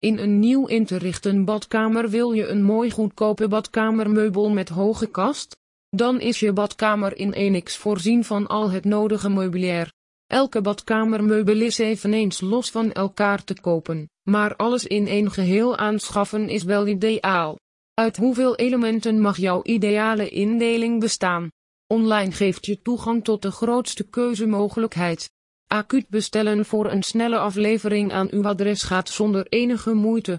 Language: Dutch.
In een nieuw in te richten badkamer wil je een mooi goedkope badkamermeubel met hoge kast? Dan is je badkamer in Enix voorzien van al het nodige meubilair. Elke badkamermeubel is eveneens los van elkaar te kopen, maar alles in één geheel aanschaffen is wel ideaal. Uit hoeveel elementen mag jouw ideale indeling bestaan? Online geeft je toegang tot de grootste keuzemogelijkheid. Acuut bestellen voor een snelle aflevering aan uw adres gaat zonder enige moeite.